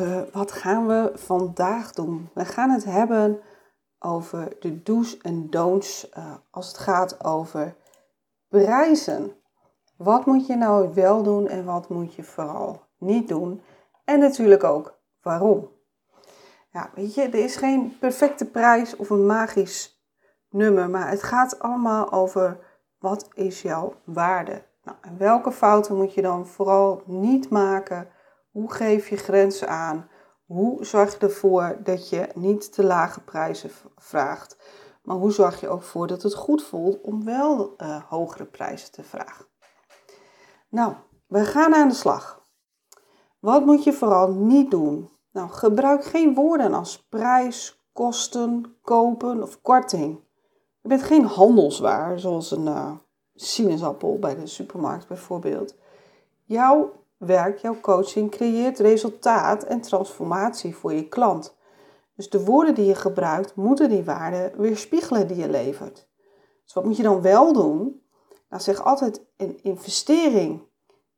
Uh, wat gaan we vandaag doen? We gaan het hebben over de do's en don'ts uh, als het gaat over prijzen. Wat moet je nou wel doen en wat moet je vooral niet doen? En natuurlijk ook waarom. Ja, weet je, er is geen perfecte prijs of een magisch nummer, maar het gaat allemaal over wat is jouw waarde. Nou, en welke fouten moet je dan vooral niet maken? Hoe geef je grenzen aan? Hoe zorg je ervoor dat je niet te lage prijzen vraagt? Maar hoe zorg je ook voor dat het goed voelt om wel uh, hogere prijzen te vragen? Nou, we gaan aan de slag. Wat moet je vooral niet doen? Nou, gebruik geen woorden als prijs, kosten, kopen of korting. Je bent geen handelswaar, zoals een uh, sinaasappel bij de supermarkt bijvoorbeeld. Jouw werk, jouw coaching creëert resultaat en transformatie voor je klant. Dus de woorden die je gebruikt moeten die waarde weerspiegelen die je levert. Dus wat moet je dan wel doen? Nou, zeg altijd een investering.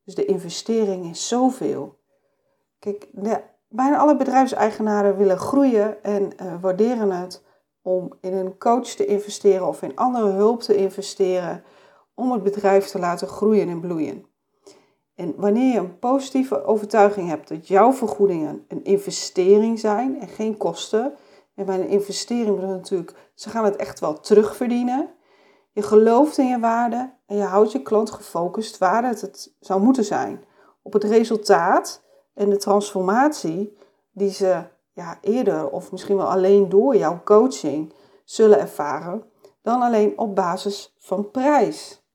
Dus de investering is zoveel. Kijk, bijna alle bedrijfseigenaren willen groeien en uh, waarderen het om in een coach te investeren of in andere hulp te investeren om het bedrijf te laten groeien en bloeien. En wanneer je een positieve overtuiging hebt dat jouw vergoedingen een investering zijn en geen kosten. En bij een investering bedoel natuurlijk, ze gaan het echt wel terugverdienen. Je gelooft in je waarde en je houdt je klant gefocust waar het, het zou moeten zijn. Op het resultaat en de transformatie die ze ja, eerder of misschien wel alleen door jouw coaching zullen ervaren, dan alleen op basis van prijs.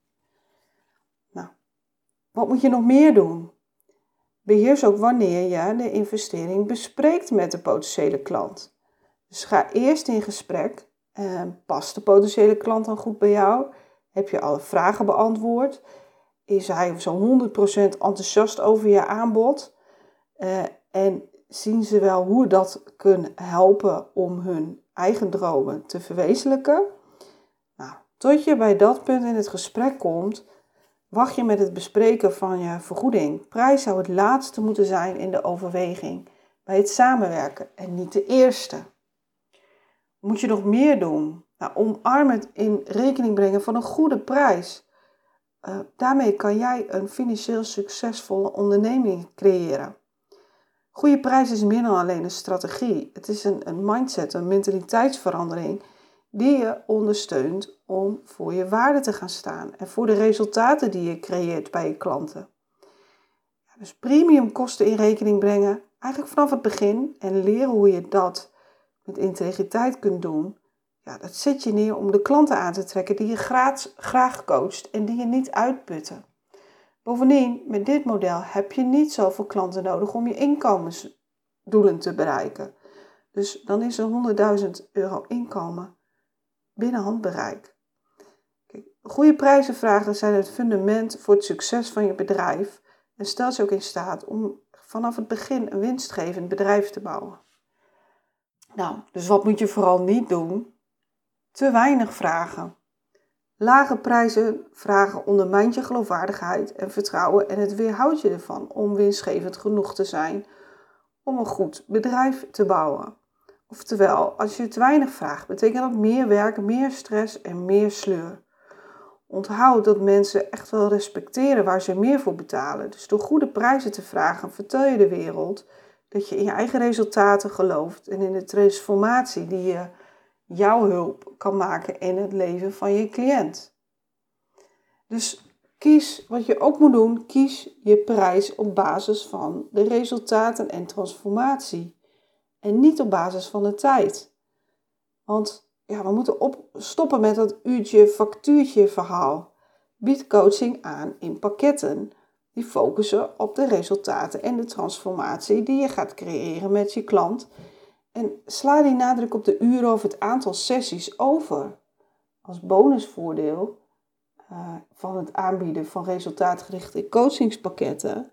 Wat moet je nog meer doen? Beheers ook wanneer je de investering bespreekt met de potentiële klant. Dus ga eerst in gesprek. past de potentiële klant dan goed bij jou? Heb je alle vragen beantwoord? Is hij zo'n 100% enthousiast over je aanbod? Uh, en zien ze wel hoe dat kunnen helpen om hun eigen dromen te verwezenlijken? Nou, tot je bij dat punt in het gesprek komt, Wacht je met het bespreken van je vergoeding? Prijs zou het laatste moeten zijn in de overweging bij het samenwerken en niet de eerste. Moet je nog meer doen? Nou, omarm het in rekening brengen van een goede prijs. Uh, daarmee kan jij een financieel succesvolle onderneming creëren. Goede prijs is meer dan alleen een strategie. Het is een, een mindset, een mentaliteitsverandering die je ondersteunt om voor je waarde te gaan staan en voor de resultaten die je creëert bij je klanten. Dus premium kosten in rekening brengen, eigenlijk vanaf het begin en leren hoe je dat met integriteit kunt doen. Ja, dat zet je neer om de klanten aan te trekken die je graag, graag coacht en die je niet uitputten. Bovendien, met dit model heb je niet zoveel klanten nodig om je inkomensdoelen te bereiken. Dus dan is er 100.000 euro inkomen binnen handbereik. Kijk, goede prijzen vragen zijn het fundament voor het succes van je bedrijf en stelt je ook in staat om vanaf het begin een winstgevend bedrijf te bouwen. Nou, dus wat moet je vooral niet doen? Te weinig vragen. Lage prijzen vragen ondermijnt je geloofwaardigheid en vertrouwen en het weerhoudt je ervan om winstgevend genoeg te zijn om een goed bedrijf te bouwen. Oftewel, als je te weinig vraagt, betekent dat meer werk, meer stress en meer sleur. Onthoud dat mensen echt wel respecteren waar ze meer voor betalen. Dus door goede prijzen te vragen, vertel je de wereld dat je in je eigen resultaten gelooft en in de transformatie die je jouw hulp kan maken in het leven van je cliënt. Dus kies wat je ook moet doen, kies je prijs op basis van de resultaten en transformatie en niet op basis van de tijd. Want ja, we moeten op, stoppen met dat uurtje factuurtje verhaal. Bied coaching aan in pakketten die focussen op de resultaten en de transformatie die je gaat creëren met je klant. En sla die nadruk op de uren of het aantal sessies over. Als bonusvoordeel uh, van het aanbieden van resultaatgerichte coachingspakketten,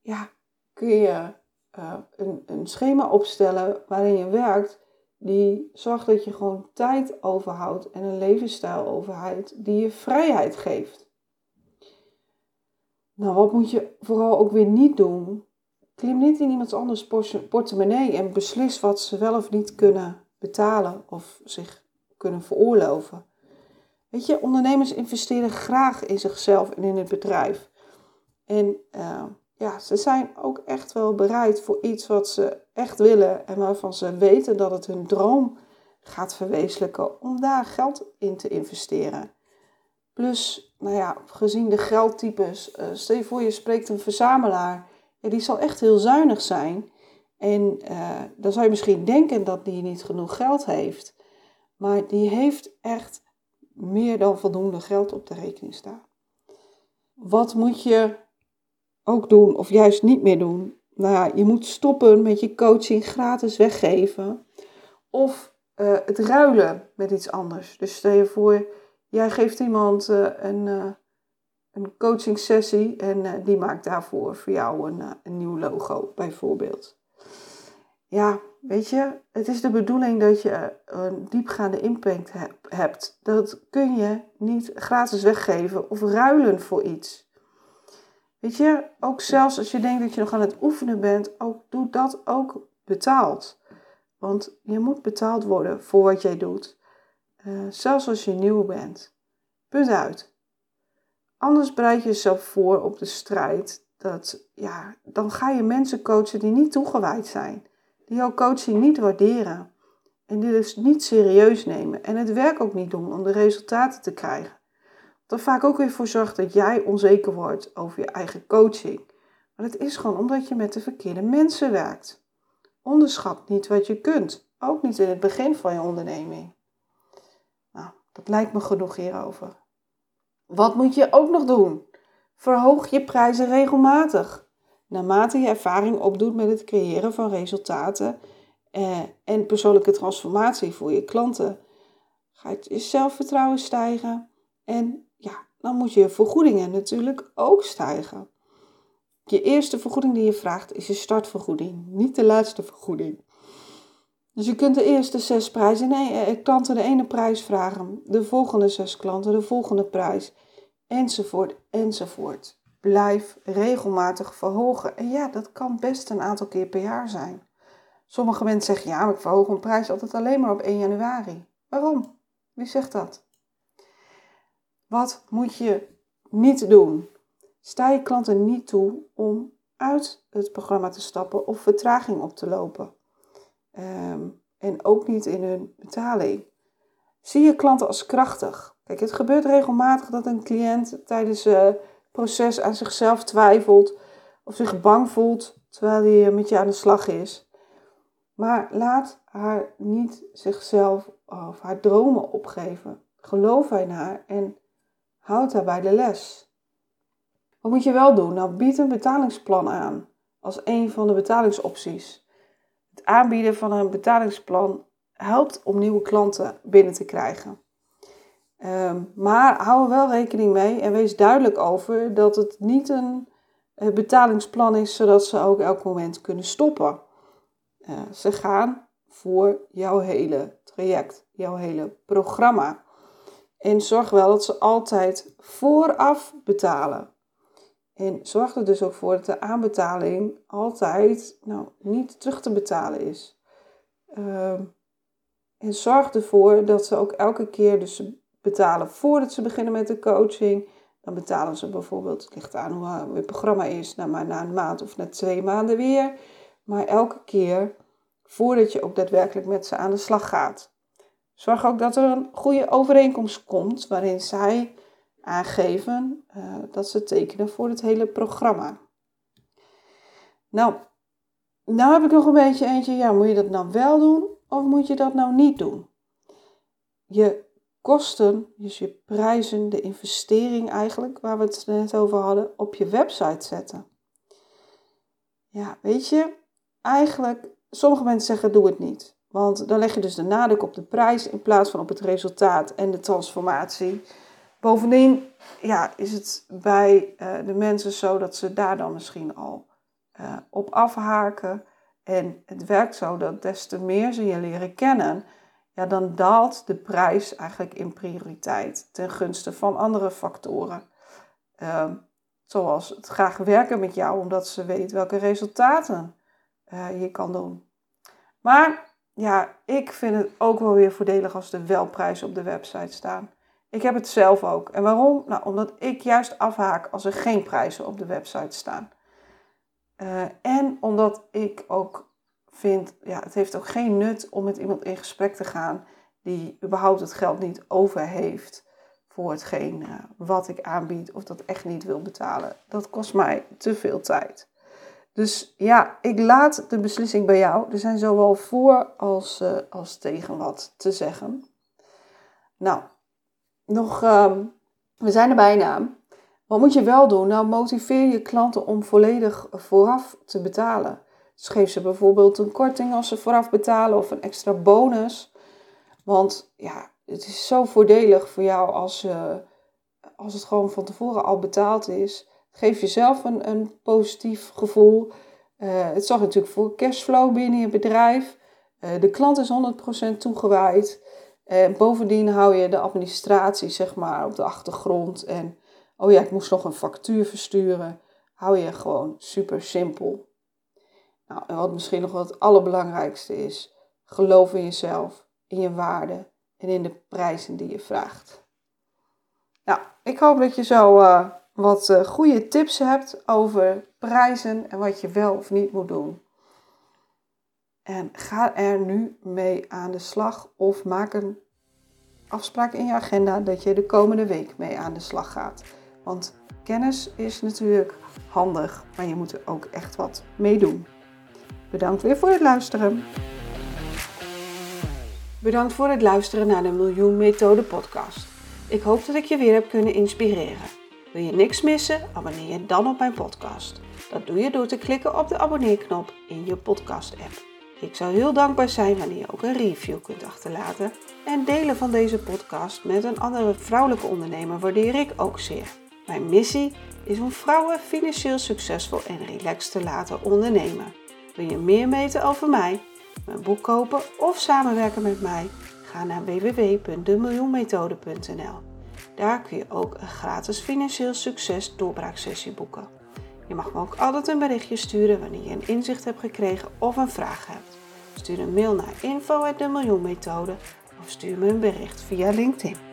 ja, kun je uh, een, een schema opstellen waarin je werkt die zorgt dat je gewoon tijd overhoudt en een levensstijl overhoudt die je vrijheid geeft. Nou, wat moet je vooral ook weer niet doen? Klim niet in iemands anders portemonnee en beslis wat ze wel of niet kunnen betalen of zich kunnen veroorloven. Weet je, ondernemers investeren graag in zichzelf en in het bedrijf. En uh, ja, ze zijn ook echt wel bereid voor iets wat ze echt willen en waarvan ze weten dat het hun droom gaat verwezenlijken om daar geld in te investeren. Plus, nou ja, gezien de geldtypes, uh, voor je spreekt een verzamelaar, ja, die zal echt heel zuinig zijn. En uh, dan zou je misschien denken dat die niet genoeg geld heeft. Maar die heeft echt meer dan voldoende geld op de rekening staan. Wat moet je ook doen of juist niet meer doen? Nou ja, je moet stoppen met je coaching gratis weggeven. Of uh, het ruilen met iets anders. Dus stel je voor, jij geeft iemand uh, een, uh, een coaching sessie en die maakt daarvoor voor jou een, een nieuw logo bijvoorbeeld. Ja, weet je, het is de bedoeling dat je een diepgaande impact hebt. Dat kun je niet gratis weggeven of ruilen voor iets. Weet je, ook zelfs als je denkt dat je nog aan het oefenen bent, ook, doe dat ook betaald. Want je moet betaald worden voor wat jij doet. Uh, zelfs als je nieuw bent. Punt uit. Anders bereid je jezelf voor op de strijd. Dat, ja, dan ga je mensen coachen die niet toegewijd zijn. Die jouw coaching niet waarderen. En die dus niet serieus nemen. En het werk ook niet doen om de resultaten te krijgen er vaak ook weer voor zorgt dat jij onzeker wordt over je eigen coaching. Maar het is gewoon omdat je met de verkeerde mensen werkt. Onderschat niet wat je kunt, ook niet in het begin van je onderneming. Nou, dat lijkt me genoeg hierover. Wat moet je ook nog doen? Verhoog je prijzen regelmatig. Naarmate je ervaring opdoet met het creëren van resultaten eh, en persoonlijke transformatie voor je klanten, gaat je zelfvertrouwen stijgen en ja, dan moet je vergoedingen natuurlijk ook stijgen. Je eerste vergoeding die je vraagt is je startvergoeding, niet de laatste vergoeding. Dus je kunt de eerste zes prijzen, nee, eh, klanten de ene prijs vragen, de volgende zes klanten de volgende prijs, enzovoort, enzovoort. Blijf regelmatig verhogen. En ja, dat kan best een aantal keer per jaar zijn. Sommige mensen zeggen, ja, maar ik verhoog een prijs altijd alleen maar op 1 januari. Waarom? Wie zegt dat? Wat moet je niet doen? Sta je klanten niet toe om uit het programma te stappen of vertraging op te lopen. Ehm, en ook niet in hun betaling. Zie je klanten als krachtig. Kijk, het gebeurt regelmatig dat een cliënt tijdens het proces aan zichzelf twijfelt of zich bang voelt terwijl hij met je aan de slag is. Maar laat haar niet zichzelf of haar dromen opgeven. Geloof in haar en Houd daarbij de les. Wat moet je wel doen? Nou, bied een betalingsplan aan als een van de betalingsopties. Het aanbieden van een betalingsplan helpt om nieuwe klanten binnen te krijgen. Um, maar hou er wel rekening mee en wees duidelijk over dat het niet een uh, betalingsplan is zodat ze ook elk moment kunnen stoppen. Uh, ze gaan voor jouw hele traject, jouw hele programma. En zorg wel dat ze altijd vooraf betalen. En zorg er dus ook voor dat de aanbetaling altijd nou, niet terug te betalen is. Ehm, en zorg ervoor dat ze ook elke keer dus betalen voordat ze beginnen met de coaching. Dan betalen ze bijvoorbeeld, het ligt aan hoe het programma is, nou, maar na een maand of na twee maanden weer. Maar elke keer voordat je ook daadwerkelijk met ze aan de slag gaat. Zorg ook dat er een goede overeenkomst komt waarin zij aangeven uh, dat ze tekenen voor het hele programma. Nou, nou heb ik nog een beetje eentje. Ja, moet je dat nou wel doen of moet je dat nou niet doen? Je kosten, dus je prijzen, de investering eigenlijk, waar we het net over hadden, op je website zetten. Ja, weet je, eigenlijk, sommige mensen zeggen doe het niet. Want dan leg je dus de nadruk op de prijs in plaats van op het resultaat en de transformatie. Bovendien ja, is het bij uh, de mensen zo dat ze daar dan misschien al uh, op afhaken. En het werkt zo dat des te meer ze je leren kennen, ja, dan daalt de prijs eigenlijk in prioriteit ten gunste van andere factoren. Uh, zoals het graag werken met jou, omdat ze weet welke resultaten uh, je kan doen. Maar ja, ik vind het ook wel weer voordelig als er wel prijzen op de website staan. Ik heb het zelf ook. En waarom? Nou, omdat ik juist afhaak als er geen prijzen op de website staan. Uh, en omdat ik ook vind, ja, het heeft ook geen nut om met iemand in gesprek te gaan die überhaupt het geld niet over heeft voor hetgeen uh, wat ik aanbied of dat echt niet wil betalen. Dat kost mij te veel tijd. Dus ja, ik laat de beslissing bij jou. Er zijn zowel voor als, uh, als tegen wat te zeggen. Nou, nog, um, we zijn er bijna. Wat moet je wel doen? Nou, motiveer je klanten om volledig vooraf te betalen. Dus geef ze bijvoorbeeld een korting als ze vooraf betalen of een extra bonus. Want ja, het is zo voordelig voor jou als, uh, als het gewoon van tevoren al betaald is. Geef jezelf een, een positief gevoel. Uh, het zorgt natuurlijk voor cashflow binnen je bedrijf. Uh, de klant is 100% toegewijd. En bovendien hou je de administratie zeg maar op de achtergrond. En oh ja, ik moest nog een factuur versturen. Hou je gewoon super simpel. Nou, en wat misschien nog wel het allerbelangrijkste is, geloof in jezelf, in je waarde en in de prijzen die je vraagt. Nou, ik hoop dat je zo uh, wat uh, goede tips hebt over prijzen en wat je wel of niet moet doen. En ga er nu mee aan de slag of maak een afspraak in je agenda dat je de komende week mee aan de slag gaat. Want kennis is natuurlijk handig, maar je moet er ook echt wat mee doen. Bedankt weer voor het luisteren. Bedankt voor het luisteren naar de Miljoen Methode podcast. Ik hoop dat ik je weer heb kunnen inspireren. Wil je niks missen? Abonneer je dan op mijn podcast. Dat doe je door te klikken op de abonneerknop in je podcast app. Ik zou heel dankbaar zijn wanneer je ook een review kunt achterlaten en delen van deze podcast met een andere vrouwelijke ondernemer waardeer ik ook zeer. Mijn missie is om vrouwen financieel succesvol en relaxed te laten ondernemen. Wil je meer weten over mij, mijn boek kopen of samenwerken met mij? Ga naar www.demiljoenmethode.nl. Daar kun je ook een gratis financieel succes doorbraaksessie boeken. Je mag me ook altijd een berichtje sturen wanneer je een inzicht hebt gekregen of een vraag hebt. Stuur een mail naar info.demiljoenmethode of stuur me een bericht via LinkedIn.